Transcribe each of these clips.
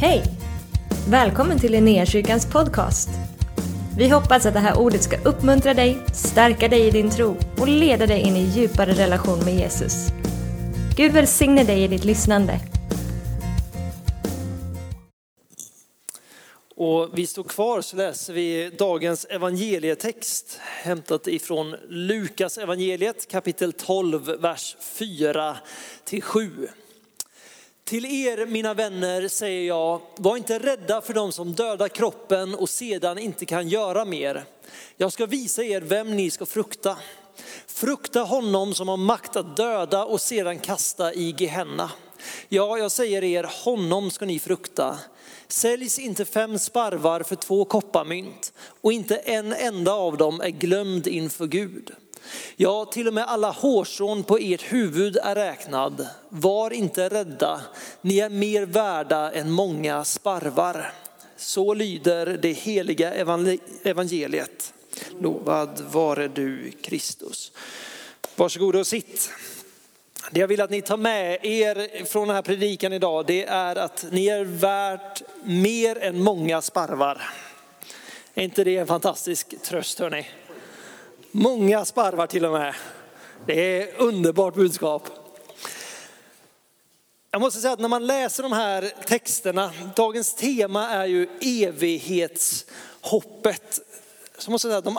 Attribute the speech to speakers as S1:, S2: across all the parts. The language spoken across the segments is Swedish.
S1: Hej! Välkommen till Linnéakyrkans podcast. Vi hoppas att det här ordet ska uppmuntra dig, stärka dig i din tro och leda dig in i djupare relation med Jesus. Gud välsigne dig i ditt lyssnande.
S2: Och vi står kvar så läser vi dagens evangelietext hämtat ifrån Lukas evangeliet kapitel 12, vers 4 till 7. Till er mina vänner säger jag, var inte rädda för dem som dödar kroppen och sedan inte kan göra mer. Jag ska visa er vem ni ska frukta. Frukta honom som har makt att döda och sedan kasta i Gehenna. Ja, jag säger er, honom ska ni frukta. Säljs inte fem sparvar för två kopparmynt och inte en enda av dem är glömd inför Gud. Ja, till och med alla hårstrån på ert huvud är räknad. Var inte rädda, ni är mer värda än många sparvar. Så lyder det heliga evangeliet. Lovad vare du Kristus. Varsågod och sitt. Det jag vill att ni tar med er från den här predikan idag, det är att ni är värt mer än många sparvar. Är inte det en fantastisk tröst hörni? Många sparvar till och med. Det är underbart budskap. Jag måste säga att när man läser de här texterna, dagens tema är ju evighetshoppet. Så måste jag säga att de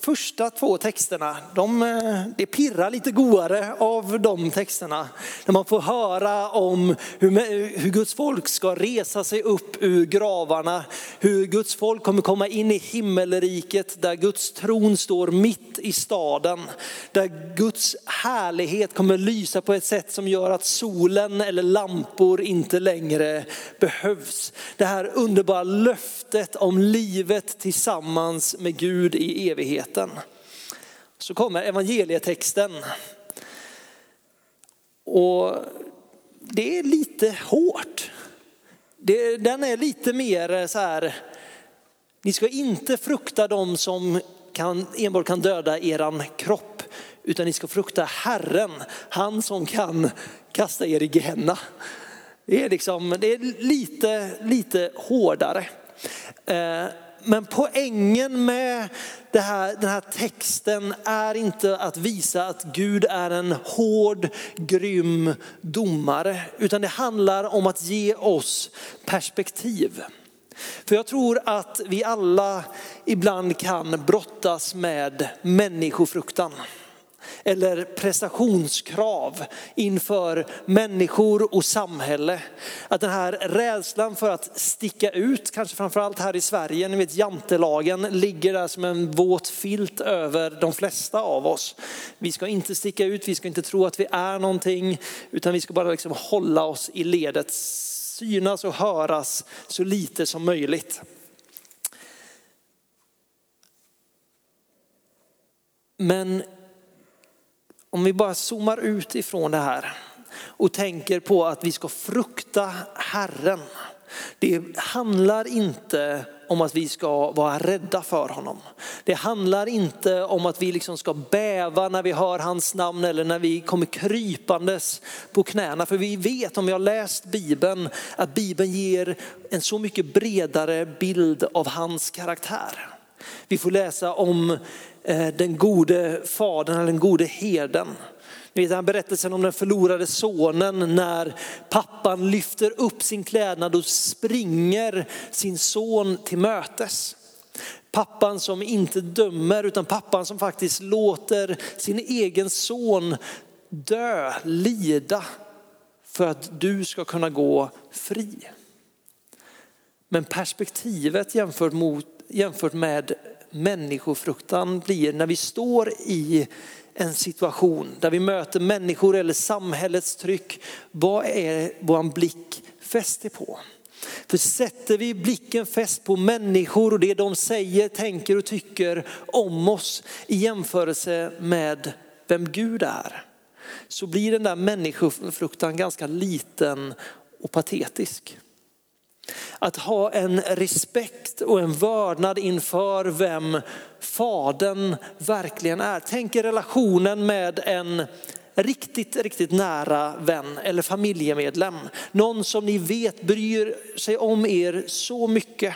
S2: första två texterna, de, eh, det pirrar lite godare av de texterna. När man får höra om hur, hur Guds folk ska resa sig upp ur gravarna, hur Guds folk kommer komma in i himmelriket där Guds tron står mitt i staden. Där Guds härlighet kommer lysa på ett sätt som gör att solen eller lampor inte längre behövs. Det här underbara löftet om livet tillsammans med Gud i evighet verkligheten. Så kommer evangelietexten. Och det är lite hårt. den är lite mer så här, ni ska inte frukta dem som kan, enbart kan döda eran kropp, utan ni ska frukta Herren, han som kan kasta er i Gehenna. Det är, liksom, det är lite, lite hårdare. Eh, men poängen med här, den här texten är inte att visa att Gud är en hård, grym domare, utan det handlar om att ge oss perspektiv. För jag tror att vi alla ibland kan brottas med människofruktan eller prestationskrav inför människor och samhälle. Att den här rädslan för att sticka ut, kanske framförallt här i Sverige, ni vet jantelagen ligger där som en våt filt över de flesta av oss. Vi ska inte sticka ut, vi ska inte tro att vi är någonting, utan vi ska bara liksom hålla oss i ledet, synas och höras så lite som möjligt. Men om vi bara zoomar ut ifrån det här och tänker på att vi ska frukta Herren. Det handlar inte om att vi ska vara rädda för honom. Det handlar inte om att vi liksom ska bäva när vi hör hans namn eller när vi kommer krypandes på knäna. För vi vet om vi har läst Bibeln att Bibeln ger en så mycket bredare bild av hans karaktär. Vi får läsa om eh, den gode fadern, eller den gode herden. Ni vet den här berättelsen om den förlorade sonen när pappan lyfter upp sin klädnad och springer sin son till mötes. Pappan som inte dömer utan pappan som faktiskt låter sin egen son dö, lida för att du ska kunna gå fri. Men perspektivet jämfört, mot, jämfört med människofruktan blir när vi står i en situation där vi möter människor eller samhällets tryck. Vad är vår blick fäst på? För sätter vi blicken fäst på människor och det de säger, tänker och tycker om oss i jämförelse med vem Gud är, så blir den där människofruktan ganska liten och patetisk. Att ha en respekt och en vördnad inför vem fadern verkligen är. Tänk er relationen med en riktigt, riktigt nära vän eller familjemedlem. Någon som ni vet bryr sig om er så mycket.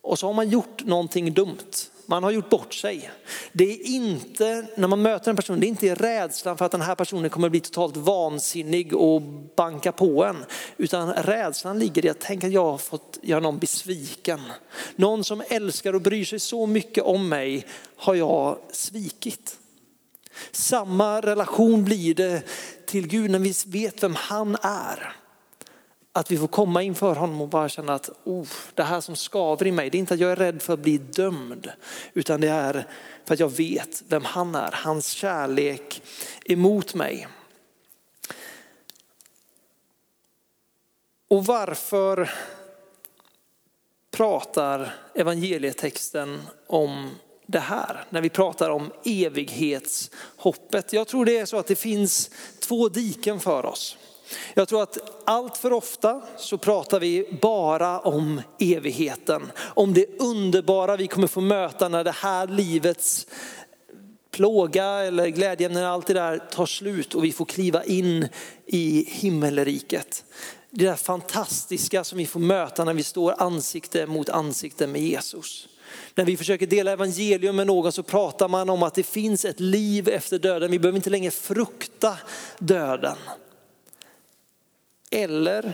S2: Och så har man gjort någonting dumt. Man har gjort bort sig. Det är inte, när man möter en person, det är inte rädslan för att den här personen kommer bli totalt vansinnig och banka på en. Utan rädslan ligger i att tänka att jag har fått göra någon besviken. Någon som älskar och bryr sig så mycket om mig har jag svikit. Samma relation blir det till Gud när vi vet vem han är. Att vi får komma inför honom och bara känna att oh, det här som skaver i mig, det är inte att jag är rädd för att bli dömd, utan det är för att jag vet vem han är, hans kärlek emot mig. Och varför pratar evangelietexten om det här när vi pratar om evighetshoppet. Jag tror det är så att det finns två diken för oss. Jag tror att allt för ofta så pratar vi bara om evigheten, om det underbara vi kommer få möta när det här livets plåga eller glädjeämnen, allt det där tar slut och vi får kliva in i himmelriket. Det där fantastiska som vi får möta när vi står ansikte mot ansikte med Jesus. När vi försöker dela evangelium med någon så pratar man om att det finns ett liv efter döden. Vi behöver inte längre frukta döden. Eller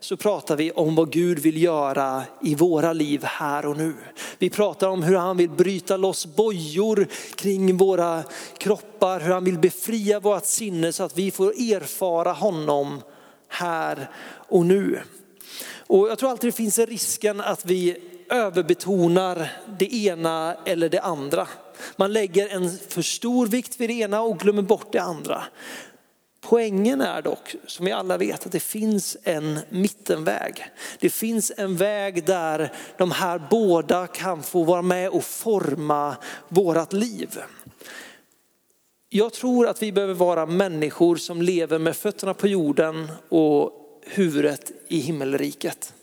S2: så pratar vi om vad Gud vill göra i våra liv här och nu. Vi pratar om hur han vill bryta loss bojor kring våra kroppar, hur han vill befria vårt sinne så att vi får erfara honom här och nu. Och jag tror alltid det finns en risken att vi överbetonar det ena eller det andra. Man lägger en för stor vikt vid det ena och glömmer bort det andra. Poängen är dock, som vi alla vet, att det finns en mittenväg. Det finns en väg där de här båda kan få vara med och forma vårat liv. Jag tror att vi behöver vara människor som lever med fötterna på jorden och huvudet i himmelriket.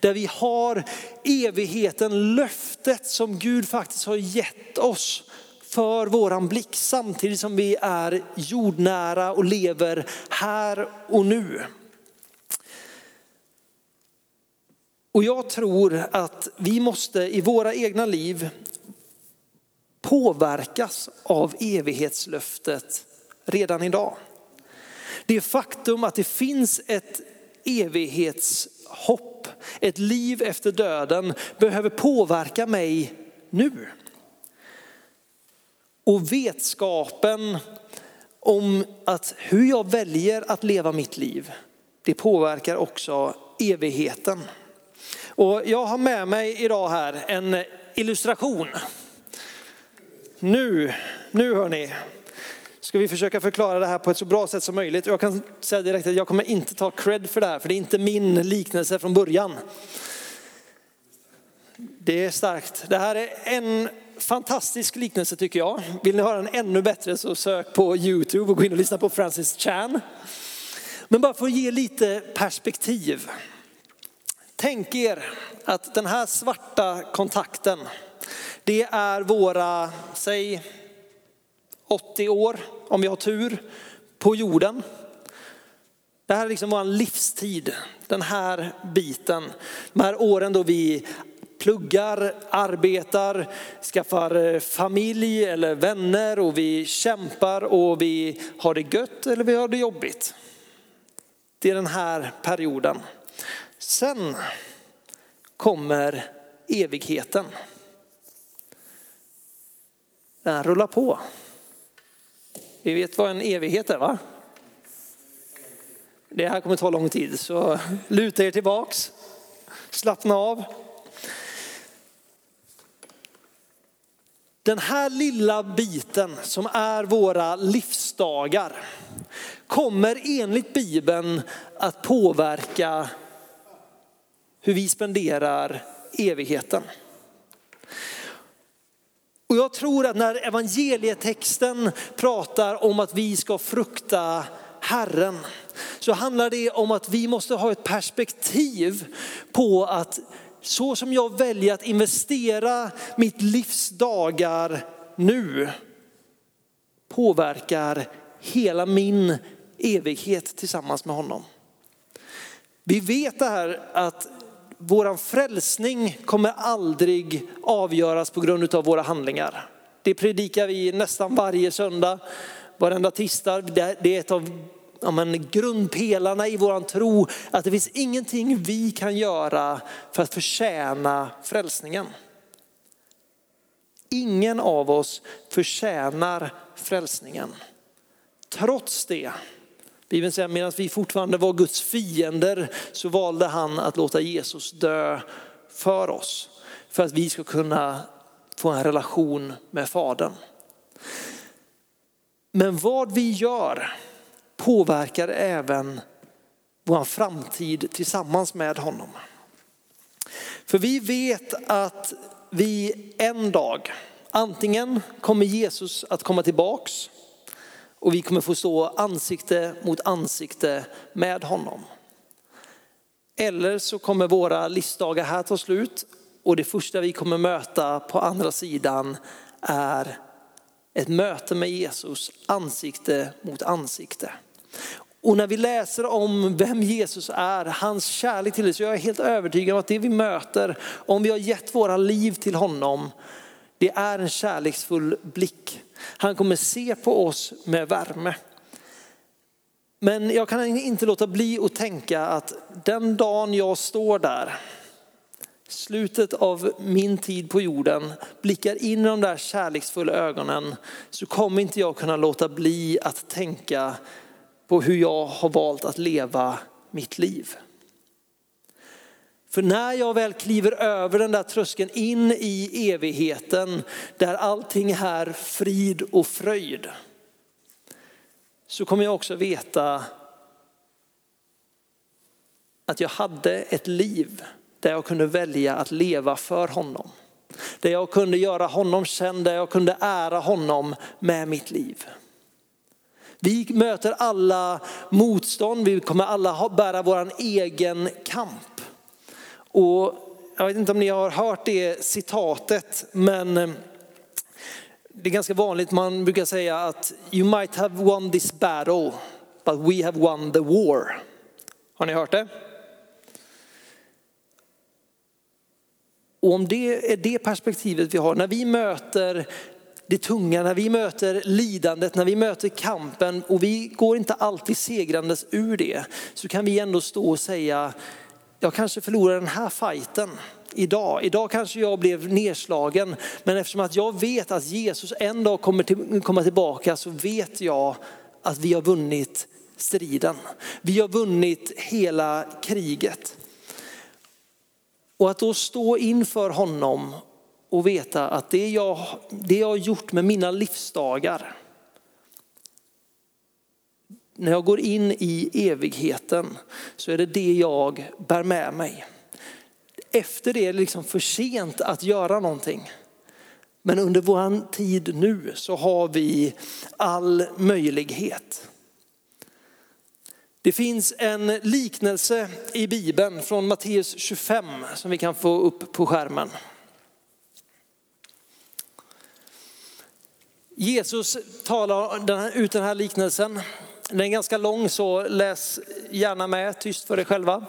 S2: Där vi har evigheten, löftet som Gud faktiskt har gett oss för våran blick samtidigt som vi är jordnära och lever här och nu. Och jag tror att vi måste i våra egna liv påverkas av evighetslöftet redan idag. Det faktum att det finns ett evighetshopp, ett liv efter döden behöver påverka mig nu. Och vetskapen om att hur jag väljer att leva mitt liv, det påverkar också evigheten. Och jag har med mig idag här en illustration. Nu, nu hör ni, ska vi försöka förklara det här på ett så bra sätt som möjligt. Jag kan säga direkt att jag kommer inte ta cred för det här, för det är inte min liknelse från början. Det är starkt. Det här är en fantastisk liknelse tycker jag. Vill ni höra den ännu bättre så sök på YouTube och gå in och lyssna på Francis Chan. Men bara för att ge lite perspektiv. Tänk er att den här svarta kontakten, det är våra, säg 80 år om vi har tur på jorden. Det här är liksom vår livstid, den här biten. De här åren då vi pluggar, arbetar, skaffar eh, familj eller vänner och vi kämpar och vi har det gött eller vi har det jobbigt. Det är den här perioden. Sen kommer evigheten. Den rullar på. Vi vet vad en evighet är va? Det här kommer ta lång tid så luta er tillbaks, slappna av. Den här lilla biten som är våra livsdagar kommer enligt Bibeln att påverka hur vi spenderar evigheten. Och jag tror att när evangelietexten pratar om att vi ska frukta Herren så handlar det om att vi måste ha ett perspektiv på att så som jag väljer att investera mitt livs dagar nu påverkar hela min evighet tillsammans med honom. Vi vet det här att våran frälsning kommer aldrig avgöras på grund av våra handlingar. Det predikar vi nästan varje söndag, varenda tisdag. Det är ett av ja, men, grundpelarna i vår tro, att det finns ingenting vi kan göra för att förtjäna frälsningen. Ingen av oss förtjänar frälsningen. Trots det, Bibeln säger medan vi fortfarande var Guds fiender så valde han att låta Jesus dö för oss. För att vi ska kunna få en relation med Fadern. Men vad vi gör påverkar även vår framtid tillsammans med honom. För vi vet att vi en dag, antingen kommer Jesus att komma tillbaks och vi kommer få stå ansikte mot ansikte med honom. Eller så kommer våra livsdagar här ta slut och det första vi kommer möta på andra sidan är ett möte med Jesus ansikte mot ansikte. Och när vi läser om vem Jesus är, hans kärlek till oss, så jag är helt övertygad om att det vi möter, om vi har gett våra liv till honom, det är en kärleksfull blick. Han kommer se på oss med värme. Men jag kan inte låta bli att tänka att den dagen jag står där, slutet av min tid på jorden, blickar in i de där kärleksfulla ögonen så kommer inte jag kunna låta bli att tänka på hur jag har valt att leva mitt liv. För när jag väl kliver över den där tröskeln in i evigheten där allting är frid och fröjd. Så kommer jag också veta att jag hade ett liv där jag kunde välja att leva för honom. Där jag kunde göra honom känd, där jag kunde ära honom med mitt liv. Vi möter alla motstånd, vi kommer alla bära vår egen kamp. Och jag vet inte om ni har hört det citatet, men eh, det är ganska vanligt, man brukar säga att you might have won this battle, but we have won the war. Har ni hört det? Och om det är det perspektivet vi har, när vi möter det tunga, när vi möter lidandet, när vi möter kampen och vi går inte alltid segrandes ur det, så kan vi ändå stå och säga, jag kanske förlorar den här fighten idag. Idag kanske jag blev nedslagen, men eftersom att jag vet att Jesus en dag kommer till, komma tillbaka så vet jag att vi har vunnit striden. Vi har vunnit hela kriget. Och att då stå inför honom och veta att det jag, det jag har gjort med mina livsdagar, när jag går in i evigheten så är det det jag bär med mig. Efter det är det liksom för sent att göra någonting. Men under vår tid nu så har vi all möjlighet. Det finns en liknelse i Bibeln från Matteus 25 som vi kan få upp på skärmen. Jesus talar ut den här liknelsen. Den är ganska lång så läs gärna med tyst för er själva.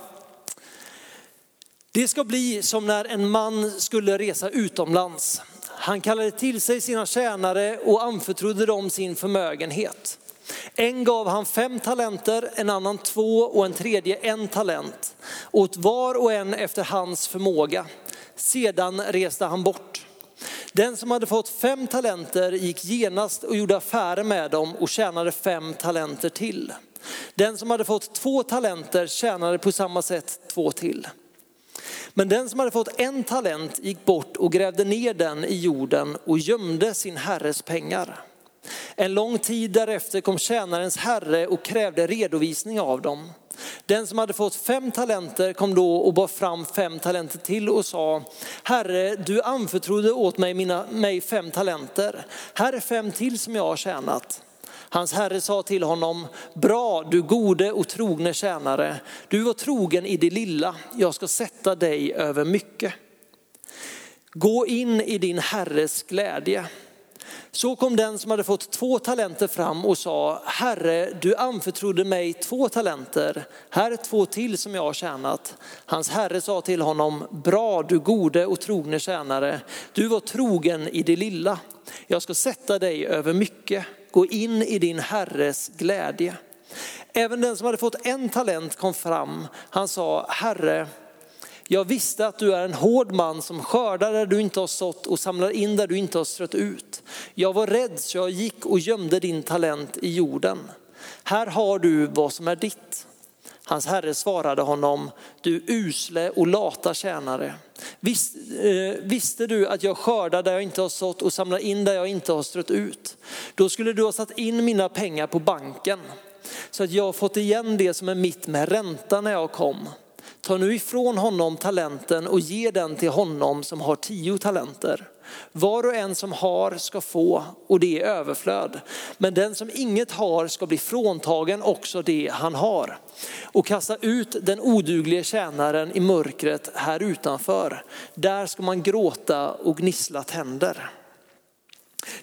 S2: Det ska bli som när en man skulle resa utomlands. Han kallade till sig sina tjänare och anförtrodde dem sin förmögenhet. En gav han fem talenter, en annan två och en tredje en talent. Åt var och en efter hans förmåga. Sedan reste han bort. Den som hade fått fem talenter gick genast och gjorde affärer med dem och tjänade fem talenter till. Den som hade fått två talenter tjänade på samma sätt två till. Men den som hade fått en talent gick bort och grävde ner den i jorden och gömde sin herres pengar. En lång tid därefter kom tjänarens herre och krävde redovisning av dem. Den som hade fått fem talenter kom då och bar fram fem talenter till och sa, Herre, du anförtrodde åt mig, mina, mig fem talenter. Här är fem till som jag har tjänat. Hans herre sa till honom, bra du gode och trogne tjänare, du var trogen i det lilla, jag ska sätta dig över mycket. Gå in i din herres glädje. Så kom den som hade fått två talenter fram och sa, Herre, du anförtrodde mig två talenter. Här är två till som jag har tjänat. Hans herre sa till honom, bra du gode och trogne tjänare. Du var trogen i det lilla. Jag ska sätta dig över mycket. Gå in i din herres glädje. Även den som hade fått en talent kom fram. Han sa, Herre, jag visste att du är en hård man som skördar där du inte har sått och samlar in där du inte har strött ut. Jag var rädd så jag gick och gömde din talent i jorden. Här har du vad som är ditt. Hans herre svarade honom, du usle och lata tjänare. Eh, visste du att jag skördar där jag inte har sått och samlar in där jag inte har strött ut? Då skulle du ha satt in mina pengar på banken så att jag har fått igen det som är mitt med ränta när jag kom. Ta nu ifrån honom talenten och ge den till honom som har tio talenter. Var och en som har ska få och det är överflöd. Men den som inget har ska bli fråntagen också det han har. Och kasta ut den oduglige tjänaren i mörkret här utanför. Där ska man gråta och gnissla tänder.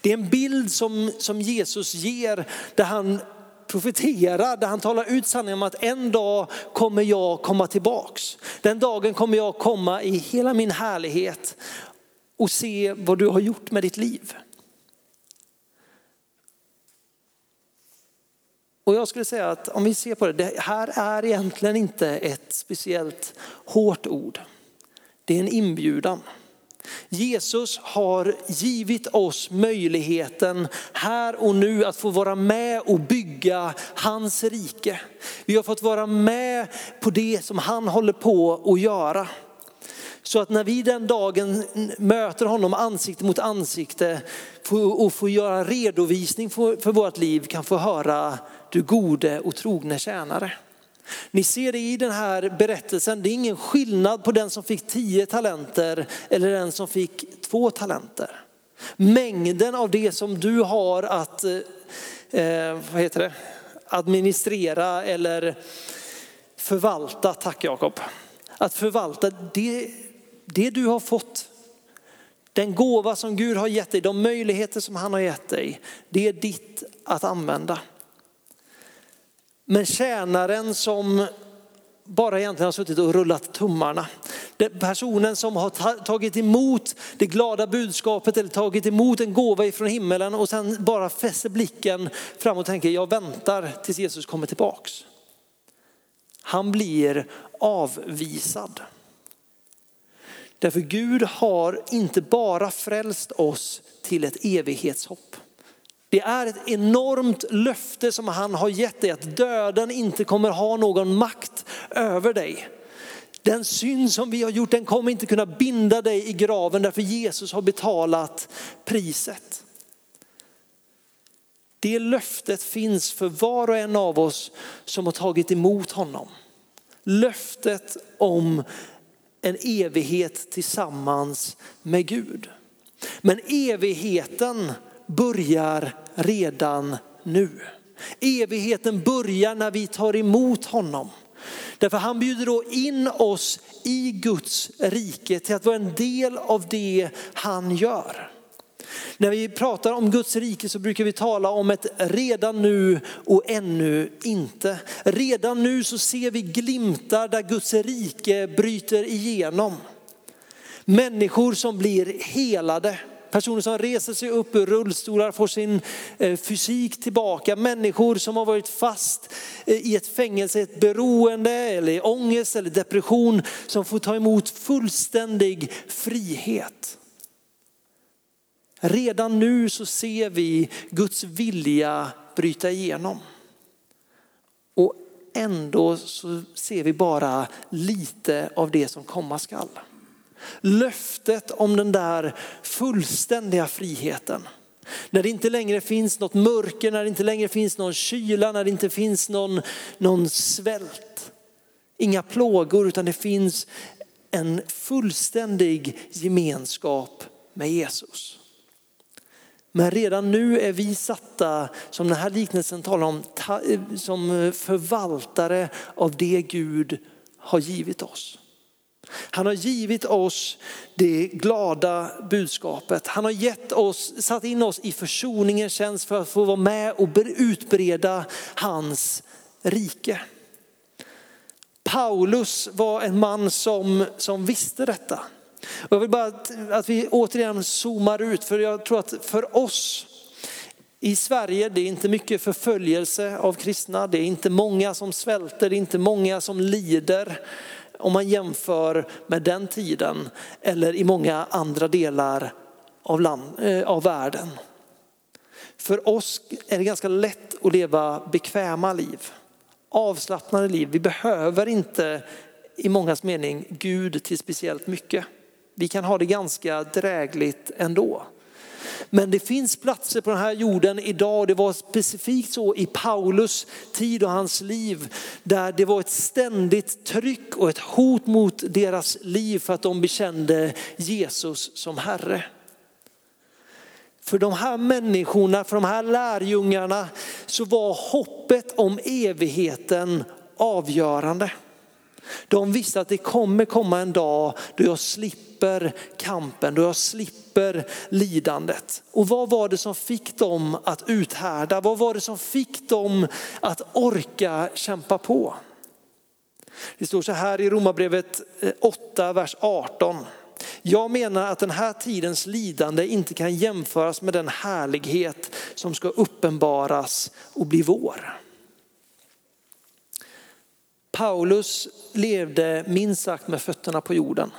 S2: Det är en bild som, som Jesus ger där han profeterar, där han talar ut sanningen om att en dag kommer jag komma tillbaks. Den dagen kommer jag komma i hela min härlighet och se vad du har gjort med ditt liv. Och jag skulle säga att om vi ser på det, det här är egentligen inte ett speciellt hårt ord. Det är en inbjudan. Jesus har givit oss möjligheten här och nu att få vara med och bygga hans rike. Vi har fått vara med på det som han håller på att göra. Så att när vi den dagen möter honom ansikte mot ansikte och får göra redovisning för vårt liv kan få höra du gode och trogne tjänare. Ni ser det i den här berättelsen, det är ingen skillnad på den som fick tio talenter eller den som fick två talenter. Mängden av det som du har att eh, eh, vad heter det? administrera eller förvalta, tack Jakob. Att förvalta det, det du har fått, den gåva som Gud har gett dig, de möjligheter som han har gett dig, det är ditt att använda. Men tjänaren som bara egentligen har suttit och rullat tummarna. Den personen som har tagit emot det glada budskapet eller tagit emot en gåva ifrån himmelen och sen bara fäster blicken fram och tänker jag väntar tills Jesus kommer tillbaks. Han blir avvisad. Därför Gud har inte bara frälst oss till ett evighetshopp. Det är ett enormt löfte som han har gett dig att döden inte kommer ha någon makt över dig. Den synd som vi har gjort den kommer inte kunna binda dig i graven därför Jesus har betalat priset. Det löftet finns för var och en av oss som har tagit emot honom. Löftet om en evighet tillsammans med Gud. Men evigheten börjar redan nu. Evigheten börjar när vi tar emot honom. Därför han bjuder då in oss i Guds rike till att vara en del av det han gör. När vi pratar om Guds rike så brukar vi tala om ett redan nu och ännu inte. Redan nu så ser vi glimtar där Guds rike bryter igenom. Människor som blir helade. Personer som reser sig upp ur rullstolar, får sin eh, fysik tillbaka. Människor som har varit fast eh, i ett fängelse, ett beroende eller ångest eller depression som får ta emot fullständig frihet. Redan nu så ser vi Guds vilja bryta igenom. Och ändå så ser vi bara lite av det som komma skall. Löftet om den där fullständiga friheten. När det inte längre finns något mörker, när det inte längre finns någon kyla, när det inte finns någon, någon svält. Inga plågor utan det finns en fullständig gemenskap med Jesus. Men redan nu är vi satta, som den här liknelsen talar om, eh, som förvaltare av det Gud har givit oss. Han har givit oss det glada budskapet. Han har gett oss, satt in oss i försoningens tjänst för att få vara med och utbreda hans rike. Paulus var en man som, som visste detta. Och jag vill bara att, att vi återigen zoomar ut, för jag tror att för oss i Sverige, det är inte mycket förföljelse av kristna, det är inte många som svälter, det är inte många som lider om man jämför med den tiden eller i många andra delar av, land, eh, av världen. För oss är det ganska lätt att leva bekväma liv, avslappnade liv. Vi behöver inte i mångas mening Gud till speciellt mycket. Vi kan ha det ganska drägligt ändå. Men det finns platser på den här jorden idag, det var specifikt så i Paulus tid och hans liv, där det var ett ständigt tryck och ett hot mot deras liv för att de bekände Jesus som Herre. För de här människorna, för de här lärjungarna så var hoppet om evigheten avgörande. De visste att det kommer komma en dag då jag slipper kampen, då jag slipper lidandet. Och vad var det som fick dem att uthärda? Vad var det som fick dem att orka kämpa på? Det står så här i Romarbrevet eh, 8, vers 18. Jag menar att den här tidens lidande inte kan jämföras med den härlighet som ska uppenbaras och bli vår. Paulus levde minst sagt med fötterna på jorden.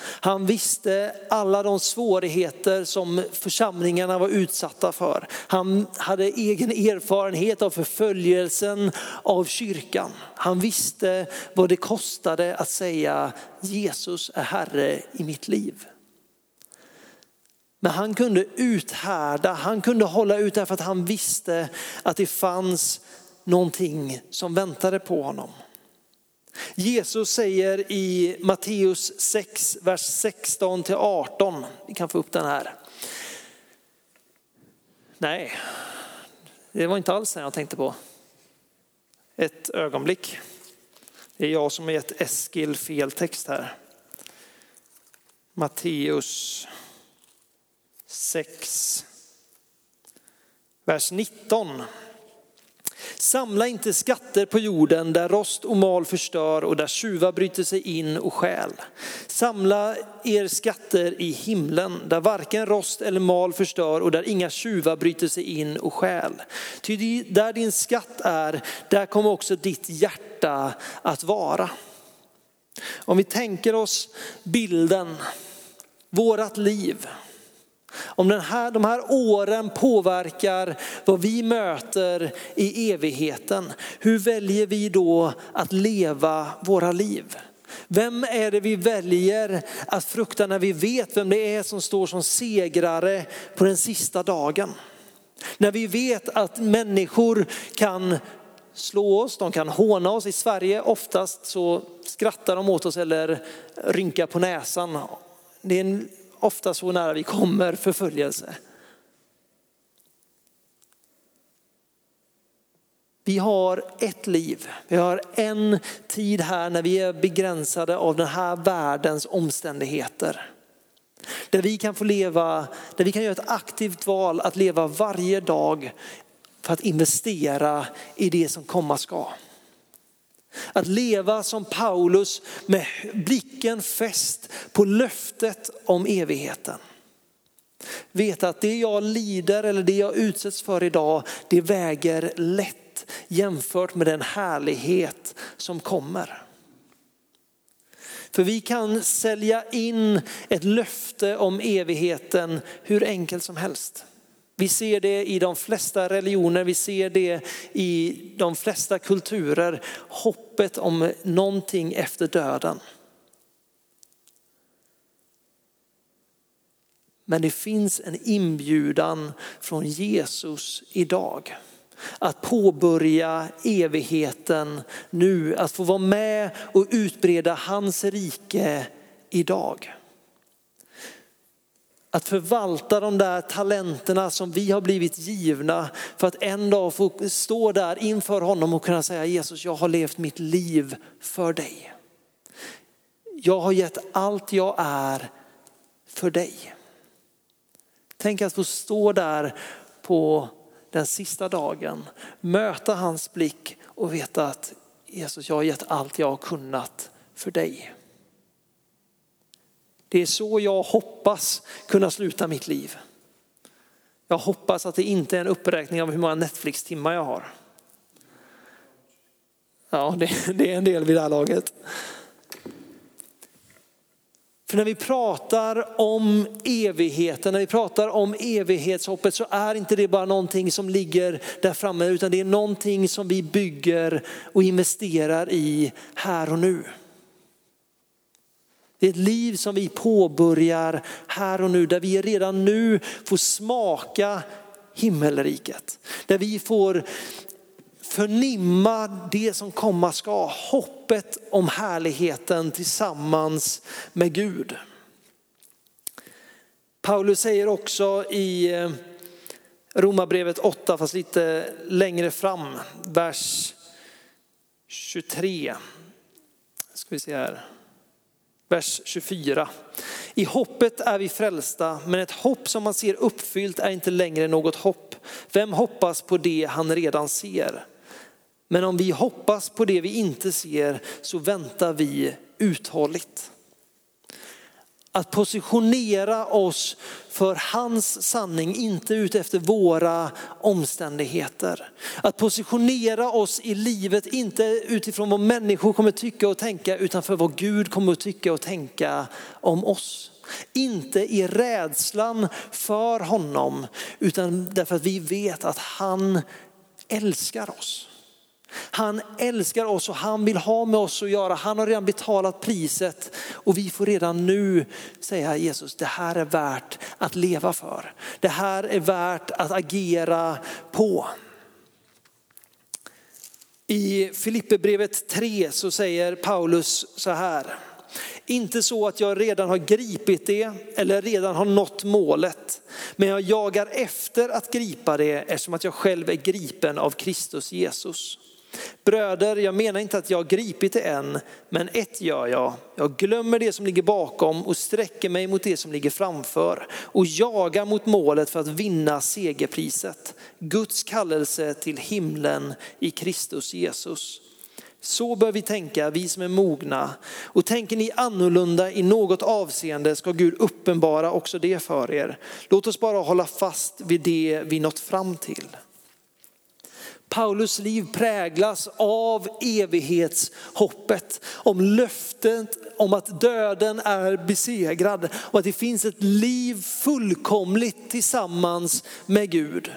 S2: Han visste alla de svårigheter som församlingarna var utsatta för. Han hade egen erfarenhet av förföljelsen av kyrkan. Han visste vad det kostade att säga Jesus är Herre i mitt liv. Men han kunde uthärda, han kunde hålla ut därför att han visste att det fanns någonting som väntade på honom. Jesus säger i Matteus 6, vers 16 till 18, vi kan få upp den här. Nej, det var inte alls den jag tänkte på. Ett ögonblick. Det är jag som har gett Eskil fel text här. Matteus 6, vers 19. Samla inte skatter på jorden där rost och mal förstör och där tjuvar bryter sig in och stjäl. Samla er skatter i himlen där varken rost eller mal förstör och där inga tjuvar bryter sig in och stjäl. Ty där din skatt är, där kommer också ditt hjärta att vara. Om vi tänker oss bilden, vårat liv. Om den här, de här åren påverkar vad vi möter i evigheten, hur väljer vi då att leva våra liv? Vem är det vi väljer att frukta när vi vet vem det är som står som segrare på den sista dagen? När vi vet att människor kan slå oss, de kan håna oss. I Sverige oftast så skrattar de åt oss eller rynkar på näsan. Det är en ofta så nära vi kommer förföljelse. Vi har ett liv, vi har en tid här när vi är begränsade av den här världens omständigheter. Där vi kan få leva, där vi kan göra ett aktivt val att leva varje dag för att investera i det som komma ska. Att leva som Paulus med blicken fäst på löftet om evigheten. Veta att det jag lider eller det jag utsätts för idag, det väger lätt jämfört med den härlighet som kommer. För vi kan sälja in ett löfte om evigheten hur enkelt som helst. Vi ser det i de flesta religioner, vi ser det i de flesta kulturer. Hoppet om någonting efter döden. Men det finns en inbjudan från Jesus idag. Att påbörja evigheten nu, att få vara med och utbreda hans rike idag. Att förvalta de där talenterna som vi har blivit givna för att en dag få stå där inför honom och kunna säga Jesus, jag har levt mitt liv för dig. jag har gett allt jag är för dig. Tänk att få stå där på den sista dagen, möta hans blick och veta att Jesus, jag har gett allt jag har kunnat för dig. Det är så jag hoppas kunna sluta mitt liv. Jag hoppas att det inte är en uppräkning av hur många Netflix-timmar jag har. Ja, det, det är en del vid det här laget. För när vi pratar om evigheten, när vi pratar om evighetshoppet så är inte det bara någonting som ligger där framme utan det är någonting som vi bygger och investerar i här och nu. Det är ett liv som vi påbörjar här och nu, där vi redan nu får smaka himmelriket. Där vi får förnimma det som komma ska, hoppet om härligheten tillsammans med Gud. Paulus säger också i eh, Romarbrevet 8, fast lite längre fram, vers 23. Ska vi se här. Vers 24. I hoppet är vi frälsta, men ett hopp som man ser uppfyllt är inte längre något hopp. Vem hoppas på det han redan ser? Men om vi hoppas på det vi inte ser så väntar vi uthålligt. Att positionera oss för hans sanning, inte utefter våra omständigheter. Att positionera oss i livet, inte utifrån vad människor kommer tycka och tänka, utan för vad Gud kommer att tycka och tänka om oss. Inte i rädslan för honom, utan därför att vi vet att han älskar oss. Han älskar oss och han vill ha med oss att göra. Han har redan betalat priset och vi får redan nu säga Jesus, det här är värt att leva för. Det här är värt att agera på. I Filipperbrevet 3 så säger Paulus så här. Inte så att jag redan har gripit det eller redan har nått målet. Men jag jagar efter att gripa det eftersom att jag själv är gripen av Kristus Jesus. Bröder, jag menar inte att jag har gripit det än, men ett gör jag. Jag glömmer det som ligger bakom och sträcker mig mot det som ligger framför och jagar mot målet för att vinna segerpriset. Guds kallelse till himlen i Kristus Jesus. Så bör vi tänka, vi som är mogna. Och tänker ni annorlunda i något avseende ska Gud uppenbara också det för er. Låt oss bara hålla fast vid det vi nått fram till. Paulus liv präglas av evighetshoppet, om löftet om att döden är besegrad och att det finns ett liv fullkomligt tillsammans med Gud.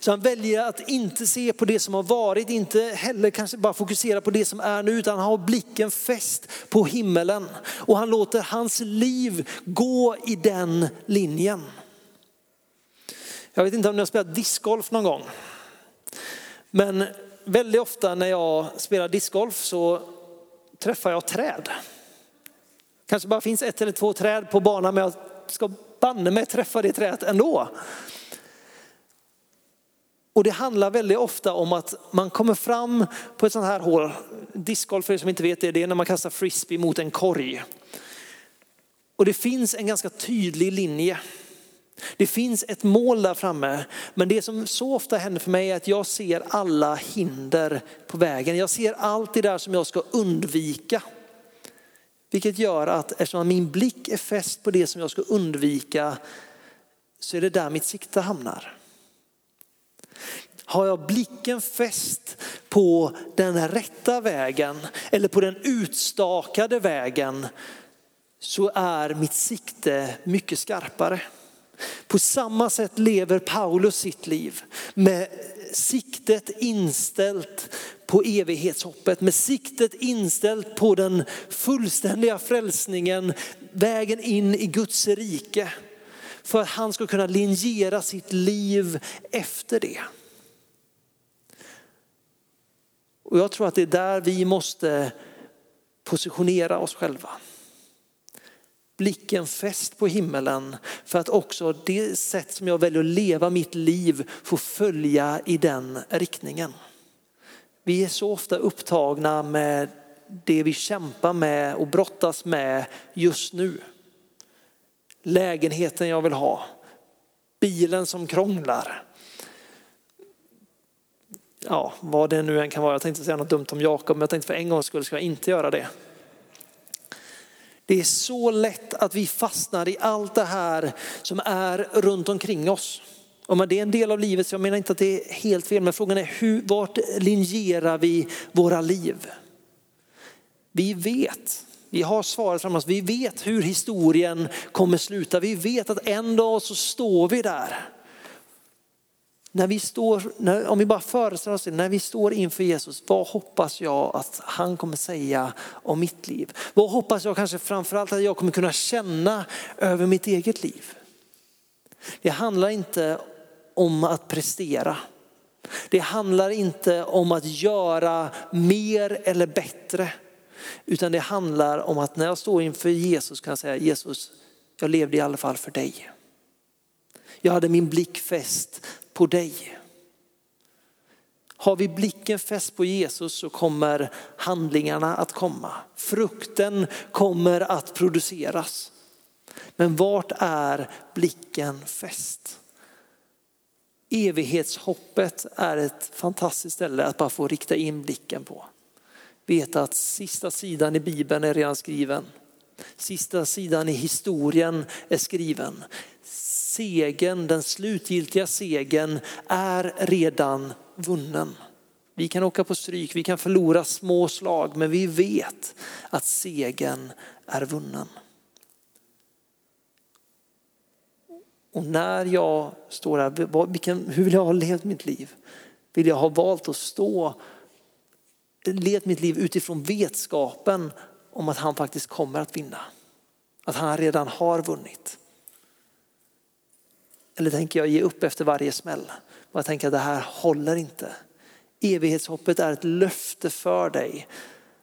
S2: Så han väljer att inte se på det som har varit, inte heller kanske bara fokusera på det som är nu, utan han har blicken fäst på himmelen. Och han låter hans liv gå i den linjen. Jag vet inte om ni har spelat discgolf någon gång. Men väldigt ofta när jag spelar discgolf så träffar jag träd. Kanske bara finns ett eller två träd på banan men jag ska banne mig träffa det trädet ändå. Och det handlar väldigt ofta om att man kommer fram på ett sånt här hål. Discgolf för er som inte vet det, det är när man kastar frisbee mot en korg. Och det finns en ganska tydlig linje. Det finns ett mål där framme, men det som så ofta händer för mig är att jag ser alla hinder på vägen. Jag ser allt det där som jag ska undvika. Vilket gör att eftersom min blick är fäst på det som jag ska undvika så är det där mitt sikte hamnar. Har jag blicken fäst på den rätta vägen eller på den utstakade vägen så är mitt sikte mycket skarpare. På samma sätt lever Paulus sitt liv med siktet inställt på evighetshoppet, med siktet inställt på den fullständiga frälsningen, vägen in i Guds rike. För att han ska kunna linjera sitt liv efter det. Och jag tror att det är där vi måste positionera oss själva blicken fäst på himmelen för att också det sätt som jag väljer att leva mitt liv får följa i den riktningen. Vi är så ofta upptagna med det vi kämpar med och brottas med just nu. Lägenheten jag vill ha, bilen som krånglar. Ja, vad det nu än kan vara. Jag tänkte säga något dumt om Jakob, men jag tänkte för en gångs skull ska jag inte göra det. Det är så lätt att vi fastnar i allt det här som är runt omkring oss. Om det är en del av livet, så jag menar inte att det är helt fel, men frågan är hur, vart linjerar vi våra liv? Vi vet, vi har svaret framför oss, vi vet hur historien kommer sluta. Vi vet att en dag så står vi där. När vi står, när, om vi bara föreställer oss det, när vi står inför Jesus, vad hoppas jag att han kommer säga om mitt liv? Vad hoppas jag kanske framförallt att jag kommer kunna känna över mitt eget liv? Det handlar inte om att prestera. Det handlar inte om att göra mer eller bättre. Utan det handlar om att när jag står inför Jesus kan jag säga Jesus, jag levde i alla fall för dig. Jag hade min blick fäst på dig. Har vi blicken fäst på Jesus så kommer handlingarna att komma. Frukten kommer att produceras. Men vart är blicken fäst? Evighetshoppet är ett fantastiskt ställe att bara få rikta in blicken på. Veta att sista sidan i Bibeln är redan skriven. Sista sidan i historien är skriven. Segen, den slutgiltiga segen är redan vunnen. Vi kan åka på stryk, vi kan förlora små slag, men vi vet att segen är vunnen. Och när jag står här, hur vill jag ha levt mitt liv? Vill jag ha valt att stå, levt mitt liv utifrån vetskapen om att han faktiskt kommer att vinna? Att han redan har vunnit. Eller tänker jag ge upp efter varje smäll? Jag tänker att det här håller inte. Evighetshoppet är ett löfte för dig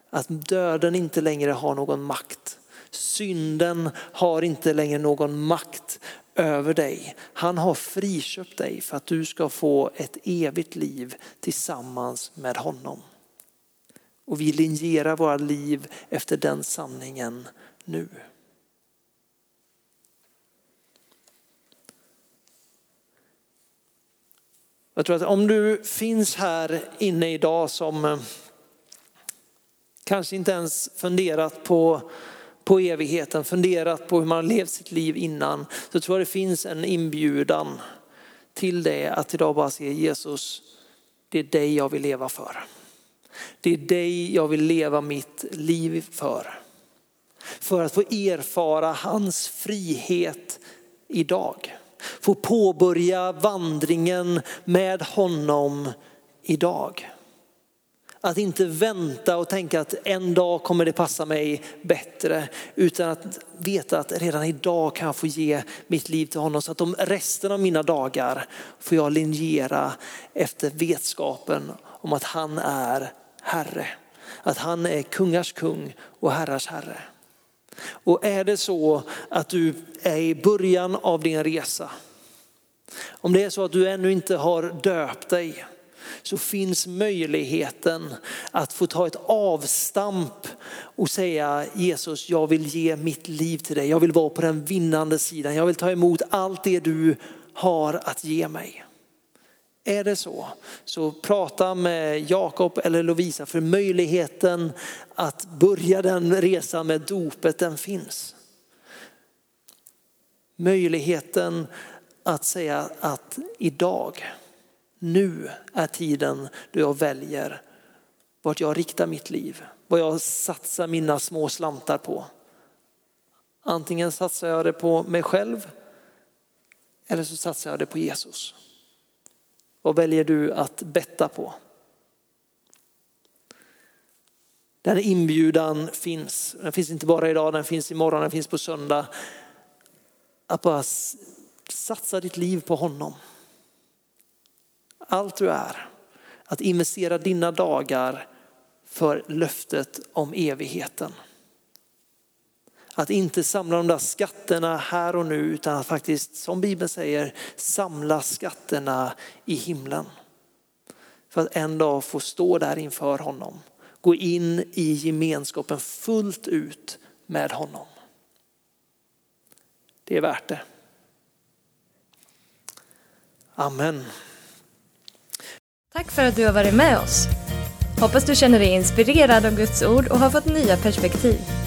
S2: att döden inte längre har någon makt. Synden har inte längre någon makt över dig. Han har friköpt dig för att du ska få ett evigt liv tillsammans med honom. Och vi linjerar våra liv efter den sanningen nu. Jag tror att om du finns här inne idag som eh, kanske inte ens funderat på på evigheten, funderat på hur man har levt sitt liv innan, så tror jag det finns en inbjudan till det att idag bara se Jesus, det är dig jag vill leva för. Det är dig jag vill leva mitt liv för. För att få erfara hans frihet idag. Få påbörja vandringen med honom idag. Att inte vänta och tänka att en dag kommer det passa mig bättre. Utan att veta att redan idag kan jag få ge mitt liv till honom. Så att de resten av mina dagar får jag linjera efter vetskapen om att han är Herre. Att han är kungars kung och herrars herre. Och är det så att du är i början av din resa. Om det är så att du ännu inte har döpt dig så finns möjligheten att få ta ett avstamp och säga Jesus, jag vill ge mitt liv till dig. Jag vill vara på den vinnande sidan. Jag vill ta emot allt det du har att ge mig. Är det så, så prata med Jakob eller Lovisa för möjligheten att börja den resan med dopet, den finns. Möjligheten att säga att idag nu är tiden då jag väljer vart jag riktar mitt liv, vad jag satsar mina små slantar på. Antingen satsar jag det på mig själv eller så satsar jag det på Jesus. Vad väljer du att betta på? Den inbjudan finns. Den finns inte bara idag, den finns imorgon, den finns på söndag. Att bara satsa ditt liv på honom allt du är. Att investera dina dagar för löftet om evigheten. Att inte samla de där skatterna här och nu utan att faktiskt, som Bibeln säger, samla skatterna i himlen. För att en dag få stå där inför honom gå in i gemenskapen fullt ut med honom. Det är värt det. Amen.
S1: Tack för att du har varit med oss. Hoppas du känner dig inspirerad av Guds ord och har fått nya perspektiv.